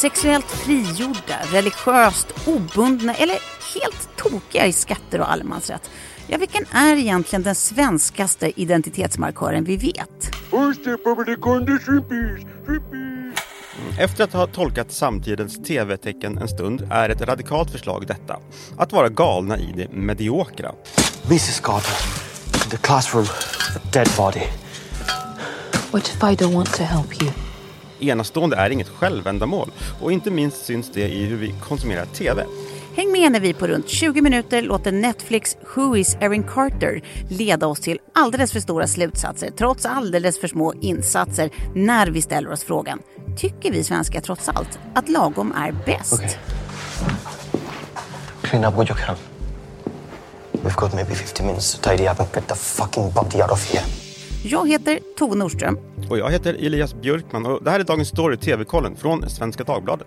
Sexuellt frigjorda, religiöst obundna eller helt tokiga i skatter och allemansrätt. Ja, vilken är egentligen den svenskaste identitetsmarkören vi vet? Efter att ha tolkat samtidens tv-tecken en stund är ett radikalt förslag detta. Att vara galna i det mediokra. Mrs. Carter, the classroom, a dead body. What if I don't want to help you? Enastående är inget självändamål och inte minst syns det i hur vi konsumerar tv. Häng med när vi på runt 20 minuter låter Netflix Who is Erin Carter leda oss till alldeles för stora slutsatser trots alldeles för små insatser när vi ställer oss frågan Tycker vi svenskar trots allt att lagom är bäst? Okay. Clean up what you can. We've got maybe 50 minutes to tidy up and get the fucking body out of here. Jag heter Tove Nordström. Och jag heter Elias Björkman och det här är Dagens Story TV-kollen från Svenska Dagbladet.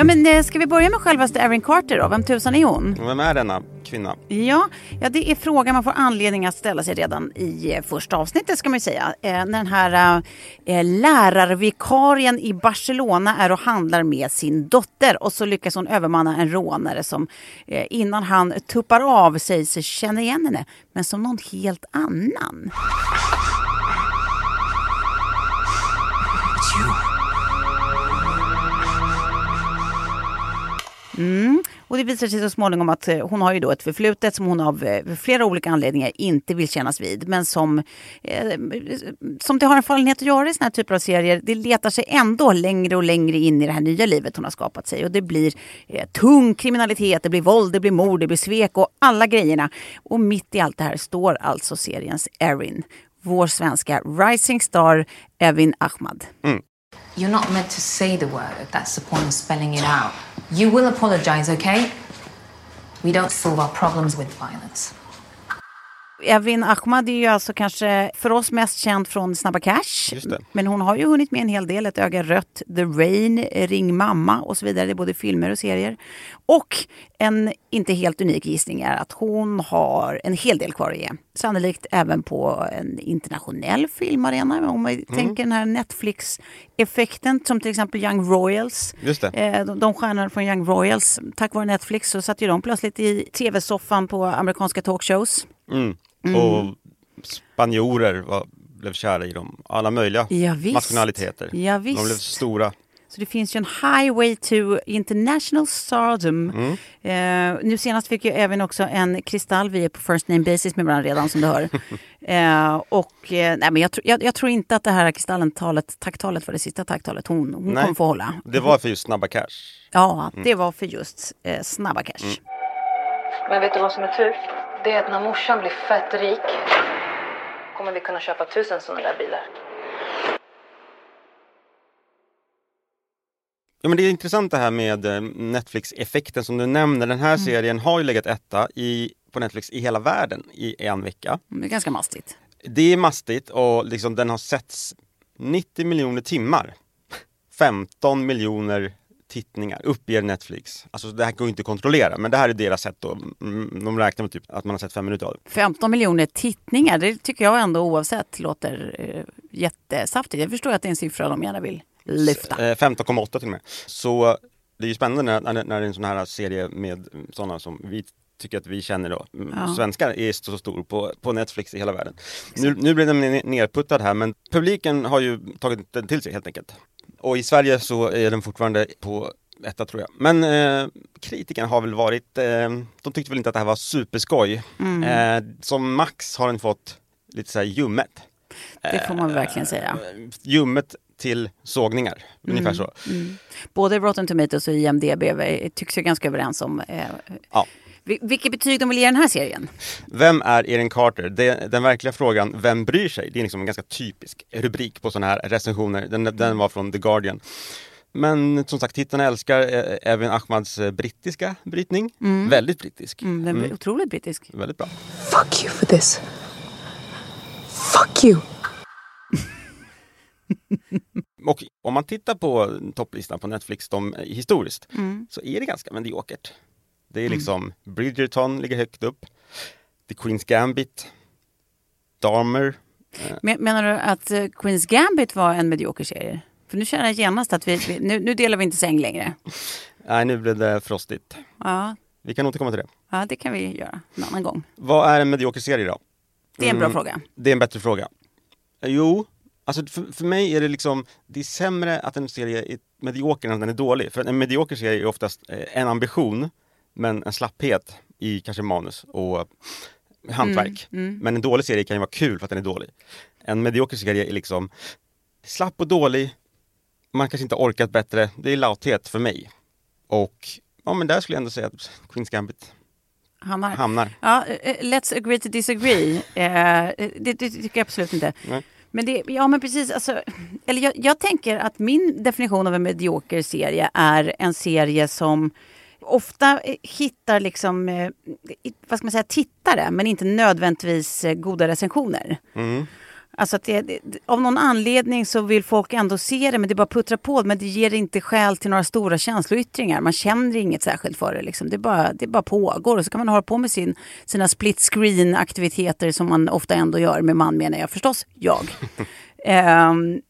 Ja, men eh, ska vi börja med självaste Erin Carter då? Vem tusan är hon? Vem är denna kvinna? Ja, ja, det är frågan man får anledning att ställa sig redan i eh, första avsnittet ska man ju säga. Eh, när den här eh, lärarvikarien i Barcelona är och handlar med sin dotter och så lyckas hon övermanna en rånare som eh, innan han tuppar av säger sig känna igen henne, men som någon helt annan. Mm. Och det visar sig så småningom att eh, hon har ju då ett förflutet som hon av eh, flera olika anledningar inte vill kännas vid. Men som, eh, som det har en fallenhet att göra i såna här typer av serier, det letar sig ändå längre och längre in i det här nya livet hon har skapat sig. Och det blir eh, tung kriminalitet, det blir våld, det blir mord, det blir svek och alla grejerna. Och mitt i allt det här står alltså seriens Erin. Vår svenska rising star Evin Ahmad. Mm. You're not meant to say the word. That's the point of spelling it out. You will apologize, okay? We don't solve our problems with violence. Evin Ahmad är ju alltså kanske för oss mest känd från Snabba Cash. Men hon har ju hunnit med en hel del. Ett öga rött, The Rain, Ring mamma och så vidare. Det är både filmer och serier. Och en inte helt unik gissning är att hon har en hel del kvar att ge. Sannolikt även på en internationell filmarena. Om man Mm. tänker den här Netflix-effekten som till exempel Young Royals. Just det. Eh, de, de stjärnorna från Young Royals, tack vare Netflix så satt ju de plötsligt i tv-soffan på amerikanska talkshows. Mm. Och spanjorer var, blev kära i dem. Alla möjliga Ja, visst. nationaliteter. Ja, De blev stora. Så det finns ju en highway to international stardom. Mm. Eh, nu senast fick ju även också en kristall. Vi är på first name basis med varandra redan som du hör. eh, och eh, nej, men jag, tr- jag, jag tror inte att det här kristallen-talet, tacktalet var det sista tacktalet hon, hon Nej. kommer få hålla. Det var för just Snabba Cash. Ja, det var för just eh, snabba cash. Mm. Men vet du vad som är tur? Det är att när morsan blir fett rik kommer vi kunna köpa tusen sådana där bilar. Ja, men det är intressant det här med eh, Netflix-effekten som du nämner. Den Mm. här serien har ju legat etta i, på Netflix i hela världen i en vecka. Det är ganska mastigt. Det är mastigt och liksom den har setts 90 miljoner timmar. 15 miljoner tittningar uppger Netflix. Alltså det här går inte att kontrollera men det här är deras sätt då. Mm, De räknar med typ att man har sett fem minuter av det. 15 miljoner tittningar, det tycker jag ändå oavsett låter eh, jättesaftigt. Jag förstår att det är en siffra de gärna vill lyfta. Eh, 15,8 till och med. Så det är ju spännande när, när, det är en sån här serie med sådana som vi tycker att vi känner då, mm, Ja. svenskar är så stor på, på Netflix i hela världen. Nu, nu blir den ner- nerputtad här men publiken har ju tagit den till sig helt enkelt. Och i Sverige så är den fortfarande på etta tror jag. Men eh, kritikerna har väl varit, eh, de tyckte väl inte att det här var superskoj. Mm. Eh, som max har den fått lite så här ljummet. Det får man verkligen säga. Ljummet till sågningar, ungefär så. Både Rotten Tomatoes och IMDB eh, tycks ju ganska överens om eh, Ja. Vil- vilket betyg de vill ge den här serien. Vem är Erin Carter? Det, den verkliga frågan, vem bryr sig? Det är liksom en ganska typisk rubrik på sådana här recensioner. Den, den var från The Guardian. Men som sagt, tittarna älskar eh, Evin Ahmads eh, brittiska brytning. Väldigt brittisk. Mm, den är otroligt brittisk. Väldigt bra. Fuck you for this. Fuck you. Och om man tittar på topplistan på Netflix de, historiskt så är det ganska mediokert. Det är liksom Bridgerton ligger högt upp. The Queen's Gambit. Dahmer. Men, menar du att eh, Queens Gambit var en medioker serie? För nu känner jag genast att vi, vi nu, nu delar vi inte säng längre. Nej, nu blev det frostigt. Ja, Vi kan återkomma till det. ja, det kan vi göra en annan gång. Vad är en medioker serie då? Det är en bra Mm. fråga. Det är en bättre fråga. Eh, Jo, alltså för, för mig är det liksom, det är sämre att en serie är medioker än att den är dålig. För en medioker serie är oftast eh, en ambition, men en slapphet i kanske manus och hantverk. Men en dålig serie kan ju vara kul för att den är dålig. En medioker serie är liksom slapp och dålig, man kanske inte orkat bättre, det är lathet för mig. Och ja men där skulle jag ändå säga att Queens Gambit Hammar. hamnar. Ja, eh, let's agree to disagree. Eh, det, det tycker jag absolut inte. Nej. Men det, ja men precis, alltså, eller jag, jag tänker att min definition av en medioker serie är en serie som ofta eh, hittar liksom, eh, vad ska man säga, tittare men inte nödvändigtvis eh, goda recensioner. Alltså att det, det, av någon anledning så vill folk ändå se det men det bara puttrar på men det ger inte skäl till några stora känsloyttringar. Man känner inget särskilt för det. Liksom. Det, bara, det bara pågår och så kan man hålla på med sin, sina split screen aktiviteter som man ofta ändå gör med man menar jag förstås, jag. Ehm,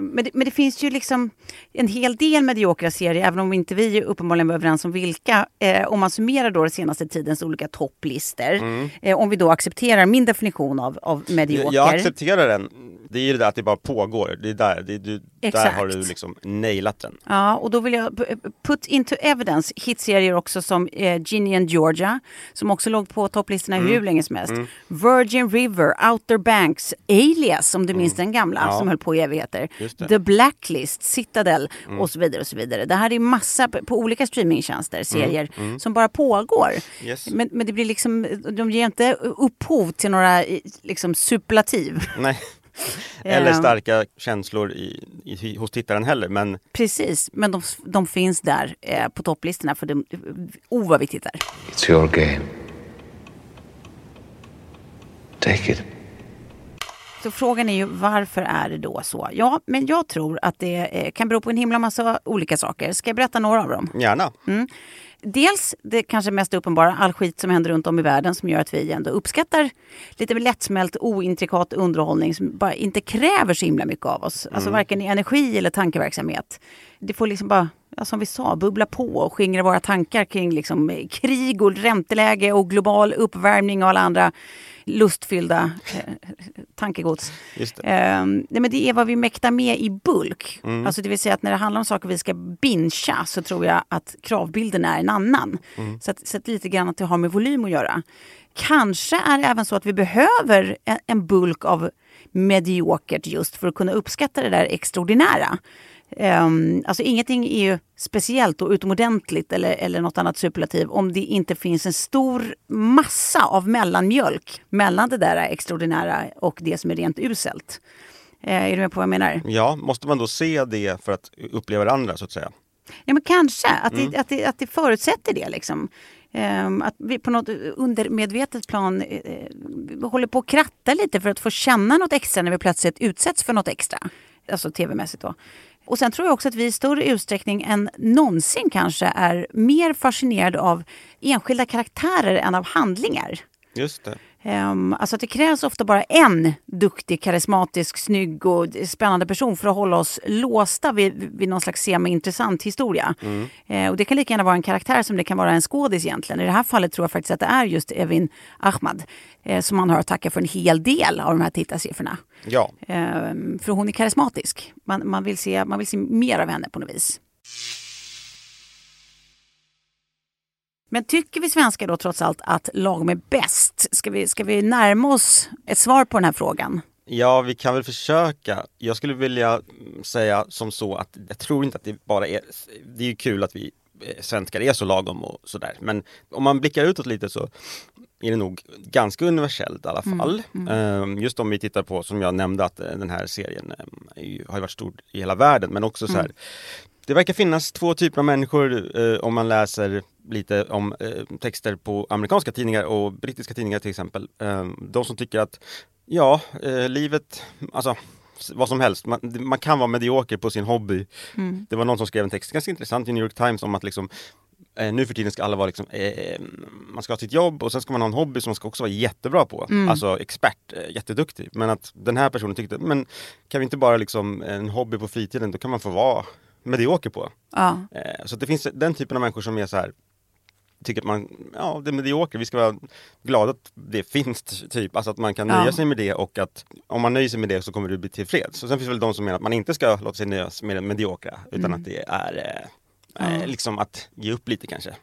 men, det, men det finns ju liksom en hel del mediokra serier, även om inte vi uppenbarligen var överens om vilka. Eh, om man summerar då den senaste tidens olika topplistor. Eh, om vi då accepterar min definition av, av medioker. Jag, accepterar den. Det är ju det där att det bara pågår. Det är där, det, du, där har du liksom nailat den. Ja, och då vill jag put into evidence hitserier också som eh, Ginny and Georgia, som också låg på topplistorna Mm. hur länge som helst. Virgin River, Outer Banks, Alias, om du minns den gamla, Mm. Ja. som höll på i evigheter. Mm. The Blacklist, Citadel och så vidare. och så vidare. Det här är massa på, på olika streamingtjänster, serier som bara pågår. Mm. Yes. Men, men det blir liksom, de ger inte upphov till några eh, liksom, superlativ. Nej. Eller Ehm. starka känslor i, i, hos tittaren heller. Men Precis, men de, de finns där eh, på topplistorna för de, oh vad viktigt det är. It's your game. Take it. Så frågan är ju varför är det då så? Ja, men jag tror att det eh, kan bero på en himla massa olika saker. Ska jag berätta några av dem? gärna. Dels det kanske mest uppenbara, all skit som händer runt om i världen som gör att vi ändå uppskattar lite lättsmält, ointrikat underhållning som bara inte kräver så himla mycket av oss. Alltså varken i energi eller tankeverksamhet. Det får liksom bara, ja, som vi sa, bubbla på och skingra våra tankar kring liksom, eh, krig och ränteläge och global uppvärmning och alla andra lustfyllda eh, tankegods. Det. Ehm, nej, men det är vad vi mäktar med i bulk. Alltså det vill säga att när det handlar om saker vi ska bingea så tror jag att kravbilden är en annan. Så, att, så att lite grann att det har med volym att göra. Kanske är det även så att vi behöver en, en bulk av mediokert just för att kunna uppskatta det där extraordinära. Um, alltså ingenting är ju speciellt och utomordentligt eller, eller något annat superlativ om det inte finns en stor massa av mellanmjölk mellan det där extraordinära och det som är rent uselt. Eh, är du med på vad jag menar? Ja, måste man då se det för att uppleva det andra så att säga? Ja men kanske, att, det, att, det, att det förutsätter det liksom. Ehm, att vi på något undermedvetet plan eh, håller på att kratta lite för att få känna något extra när vi plötsligt utsätts för något extra. Alltså tv-mässigt då. Och sen tror jag också att vi i större utsträckning än någonsin kanske är mer fascinerade av enskilda karaktärer än av handlingar. Just det. Um, alltså att det krävs ofta bara en duktig, karismatisk, snygg och spännande person för att hålla oss låsta vid, vid någon slags semi-intressant historia. Eh, och det kan lika gärna vara en karaktär som det kan vara en skådis egentligen. I det här fallet tror jag faktiskt att det är just Evin Ahmad eh, som man har att tacka för en hel del av de här tittarsiffrorna. Ja, Ehm, för hon är karismatisk. Man, man, vill se, man vill se mer av henne på något vis. Men tycker vi svenskar då trots allt att lagom är bäst? Ska vi, ska vi närma oss ett svar på den här frågan? Ja, vi kan väl försöka. Jag skulle vilja mm, säga som så att jag tror inte att det bara är, det är ju kul att vi eh, svenskar är så lagom och sådär. Men om man blickar utåt lite så är det nog ganska universellt i alla fall. Ehm, Just om vi tittar på, som jag nämnde, att eh, den här serien ehm, har ju varit stor i hela världen, men också så här det verkar finnas två typer av människor eh, om man läser lite om eh, texter på amerikanska tidningar och brittiska tidningar till exempel. Eh, de som tycker att ja, eh, livet, alltså vad som helst, man, man kan vara medioker på sin hobby. Det var någon som skrev en text, ganska intressant i New York Times om att liksom Eh, nu för tiden ska alla vara liksom, eh, man ska ha sitt jobb och sen ska man ha en hobby som man ska också vara jättebra på. Alltså expert, eh, jätteduktig. Men att den här personen tyckte, men kan vi inte bara liksom en hobby på fritiden, då kan man få vara medioker på. Ja. Eh, så det finns den typen av människor som är så här tycker att man, ja det är medioker, vi ska vara glada att det finns typ, alltså att man kan nöja Ja. sig med det och att om man nöjer sig med det så kommer du bli tillfreds. Och sen finns det väl de som menar att man inte ska låta sig nöjas med det mediokra utan Mm. att det är eh, eh, liksom att ge upp lite kanske.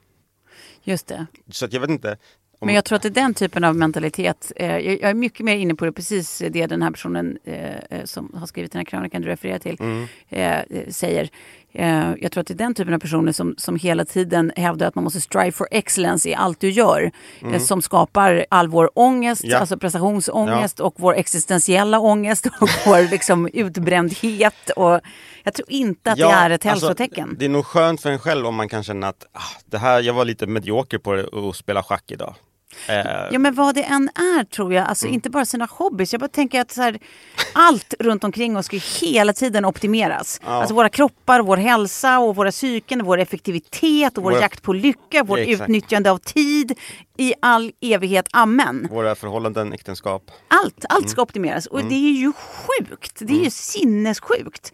Just det. Så jag vet inte. Men jag tror att det är den typen av mentalitet. Eh, jag, jag är mycket mer inne på det, precis det den här personen eh, eh, som har skrivit den här krönikan du refererar till Mm. eh, eh, säger. Eh, jag tror att det är den typen av personer som, som hela tiden hävdar att man måste strive for excellence i allt du gör. Eh, som skapar all vår ångest, Mm. Ja. alltså prestationsångest och vår existentiella ångest och vår liksom, utbrändhet. Och jag tror inte att det är ett alltså, hälsotecken. det är nog skönt för en själv om man kan känna att ah, det här, jag var lite medioker på att spela schack idag. Eh, Ja men vad det än är tror jag, alltså inte bara sina hobbys. Jag bara tänker att så här, allt runt omkring oss ska ju hela tiden optimeras. Alltså våra kroppar, vår hälsa och våra psyken, vår effektivitet och vår Våra- jakt på lycka, vårt Exakt. utnyttjande av tid i all evighet. Amen. Våra förhållanden, äktenskap. Allt, allt ska optimeras och det är ju sjukt. Det är ju sinnessjukt.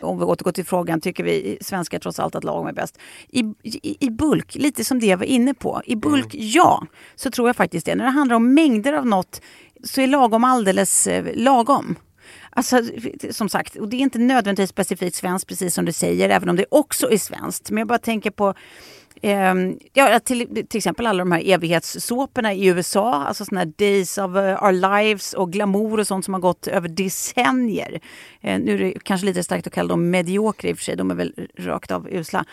Om vi återgår till frågan, tycker vi svenskar trots allt att lagom är bäst? I, i, I bulk, lite som det jag var inne på. I bulk, ja, så tror jag faktiskt det. När det handlar om mängder av något så är lagom alldeles eh, lagom. Alltså, som sagt, och det är inte nödvändigtvis specifikt svenskt, precis som du säger, även om det också är svenskt. Men jag bara tänker på ja, till, till exempel alla de här evighetssåporna i USA, alltså såna här Days of eh, Our Lives och glamour och sånt som har gått över decennier. Eh, nu är det kanske lite starkt att kalla dem mediokra i och för sig, de är väl rakt av usla.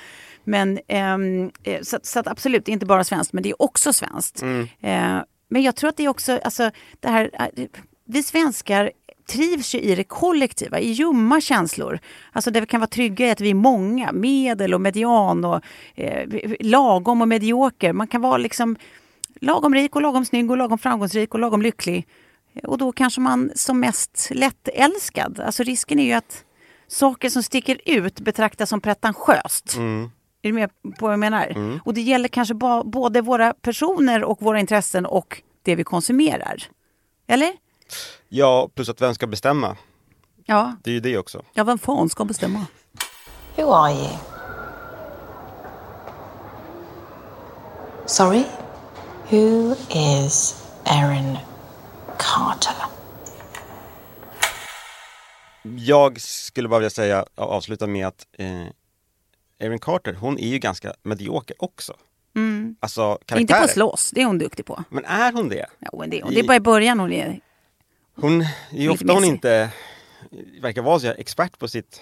Men ehm, eh, så, så att absolut, det är inte bara svenskt, men det är också svenskt. Eh, men jag tror att det är också, alltså det här, vi svenskar trivs ju i det kollektiva, i ljumma känslor. Alltså där vi kan vara trygga i att vi är många, medel och median och eh, lagom och medioker. Man kan vara liksom lagom rik och lagom snygg och lagom framgångsrik och lagom lycklig. Och då kanske man som mest lättälskad. Alltså risken är ju att saker som sticker ut betraktas som pretentiöst. Är du med på vad jag menar? Och det gäller kanske både våra personer och våra intressen och det vi konsumerar. Eller? Ja, plus att vem ska bestämma? Ja, Det är ju det också. ja vem fan ska bestämma? Who are you? Sorry? Who is Erin Carter? Jag skulle bara vilja säga, avsluta med att eh, Erin Carter, hon är ju ganska medioker också. Alltså karaktärer. Inte på att slåss, det är hon duktig på. Men är hon det? Ja, men det, är hon. det är bara i början hon är... Hon är ju Lite ofta hon inte verkar vara så expert på sitt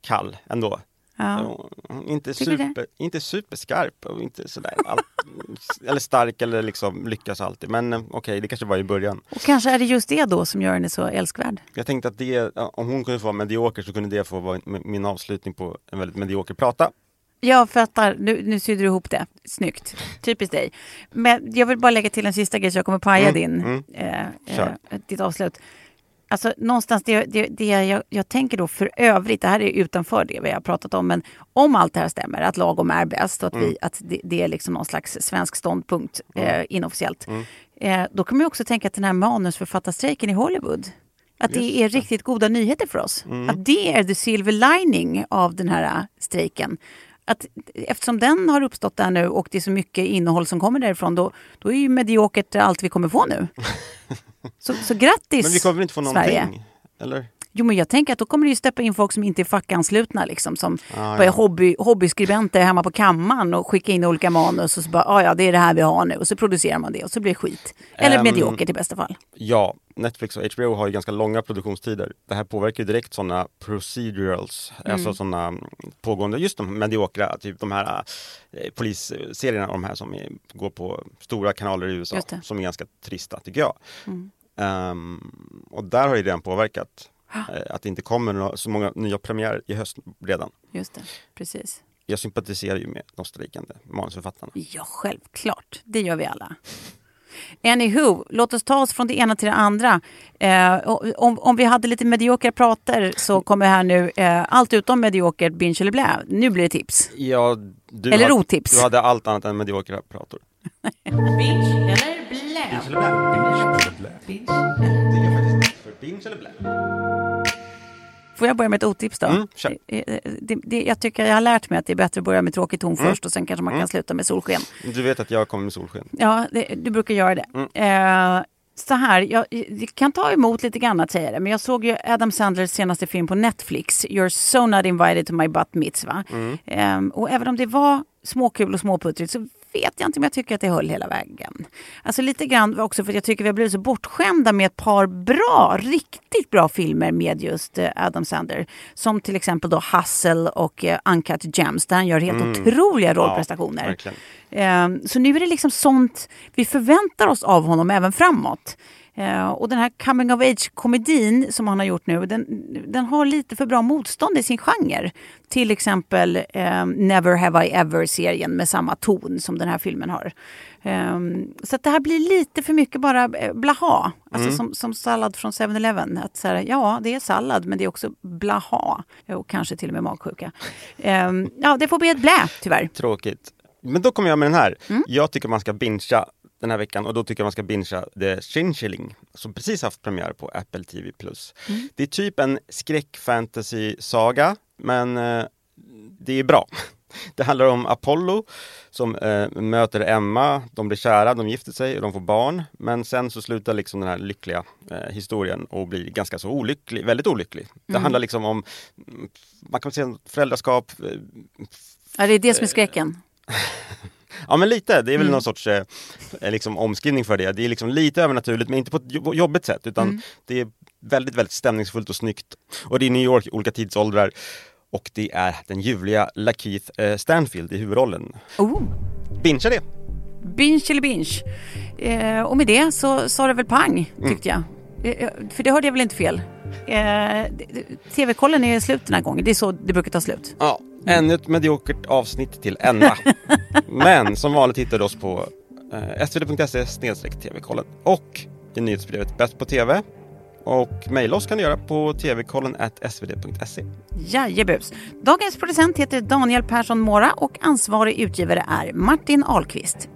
kall ändå. Ja. Hon är inte, Tycker det? super, inte superskarp och inte sådär all, eller stark eller liksom lyckas alltid. Men eh, okej, det kanske var i början. Och kanske är det just det då som gör henne så älskvärd. Jag tänkte att det, om hon kunde få vara medioker så kunde det få vara min- min avslutning på en väldigt medioker prata. Jag fattar, nu, nu sydde du ihop det. Snyggt. Typiskt dig. Men jag vill bara lägga till en sista grej så jag kommer paja Mm, din, mm. eh, eh, ditt avslut. Alltså någonstans det, det, det jag, jag tänker då för övrigt, det här är utanför det vi har pratat om, men om allt det här stämmer, att lagom är bäst och att, Mm. vi, att det, det är liksom någon slags svensk ståndpunkt eh, inofficiellt. Mm. Eh, då kan man också tänka att den här manusförfattarstrejken i Hollywood, att det är riktigt goda nyheter för oss. Mm. Att det är the silver lining av den här äh, strejken. Att eftersom den har uppstått där nu och det är så mycket innehåll som kommer därifrån, då, då är ju mediokert allt vi kommer få nu. Så, så grattis Men vi kommer väl inte få Sverige. någonting? Eller? Jo men jag tänker att då kommer det ju steppa in folk som inte är fackanslutna liksom. Som Ah, ja. hobby, hobbyskribenter hemma på kammaren och skickar in olika manus och så bara, ah, ja det är det här vi har nu. Och så producerar man det och så blir det skit. Eller Ehm, mediokert i bästa fall. Ja, Netflix och HBO har ju ganska långa produktionstider. Det här påverkar ju direkt sådana procedurals, Mm. alltså sådana pågående, just de mediokra, typ de här eh, polisserierna, de här som är, går på stora kanaler i USA, som är ganska trista tycker jag. Mm. Ehm, och där har ju redan påverkat att det inte kommer så många nya premiärer i höst redan. Just det, precis. Jag sympatiserar ju med de strejkande manusförfattarna. Ja, självklart. Det gör vi alla. Anywho, låt oss ta oss från det ena till det andra. Eh, om, om vi hade lite mediokra prater så kommer här nu eh, allt utom mediokert binge eller blä. Nu blir det tips. Ja, du Eller hade- otips. Du hade allt annat än mediokra prator. Binge eller blä? Får jag börja med ett otips då? Mm, kör. Eh, eh, det, det, jag tycker jag har lärt mig att det är bättre att börja med tråkig ton först och sen kanske man kan sluta med solsken. Du vet att jag kommer med solsken. Ja, det, du brukar göra det. Eh, så här, jag, jag kan ta emot lite grann att säga det, men jag såg ju Adam Sandlers senaste film på Netflix, You're so not invited to my bat mitzvah. Eh, och även om det var småkul och småputtrigt så vet jag inte om jag tycker att det höll hela vägen. Alltså lite grann också för att jag tycker vi har blivit så bortskämda med ett par bra, riktigt bra filmer med just eh, Adam Sandler. Som till exempel då Hustle och eh, Uncut Gems där han gör helt otroliga rollprestationer. verkligen. Eh, Så nu är det liksom sånt vi förväntar oss av honom även framåt. Eh, Och den här coming of age-komedin som han har gjort nu, den, den har lite för bra motstånd i sin genre. Till exempel eh, Never Have I Ever-serien med samma ton som den här filmen har. Eh, Så det här blir lite för mycket bara eh, blaha. Alltså som, som sallad från 7-Eleven. Att så här, ja, det är sallad men det är också blaha. Och kanske till och med magsjuka. Eh, Ja, det får bli ett blä tyvärr. Tråkigt. Men då kommer jag med den här. Mm. Jag tycker man ska bingea den här veckan och då tycker jag man ska bingea The Chinchilling som precis haft premiär på Apple TV+. Mm. Det är typ en skräck-fantasy-saga men eh, det är bra. Det handlar om Apollo som eh, möter Emma, de blir kära, de gifter sig och de får barn. Men sen så slutar liksom den här lyckliga eh, historien och blir ganska så olycklig, väldigt olycklig. Det handlar liksom om, mm, man kan säga föräldraskap, eh, Ja, det är det som är skräcken. Ja men lite, det är väl Mm. någon sorts eh, liksom omskrivning för det. Det är liksom lite övernaturligt men inte på ett jo- jobbigt sätt utan Mm. det är väldigt, väldigt stämningsfullt och snyggt. Och det är New York, olika tidsåldrar. Och det är den ljuvliga Lakeith eh, Stanfield i huvudrollen. Oh. Bingea det! Binge eller binge. Eh, och med det så sa det väl pang, tyckte jag. Eh, för det hörde jag väl inte fel. Eh, TV-kollen är slut den här gången. Det är så det brukar ta slut. Ja, ännu ett mediokert avsnitt till ända. men som vanligt hittar du oss på eh, svd.se tv-kollen och i nyhetsbrevet Bäst på TV. Och mejla oss kan du göra på tvkollen svd.se. Jajebus. Dagens producent heter Daniel Persson Mora och ansvarig utgivare är Martin Ahlqvist.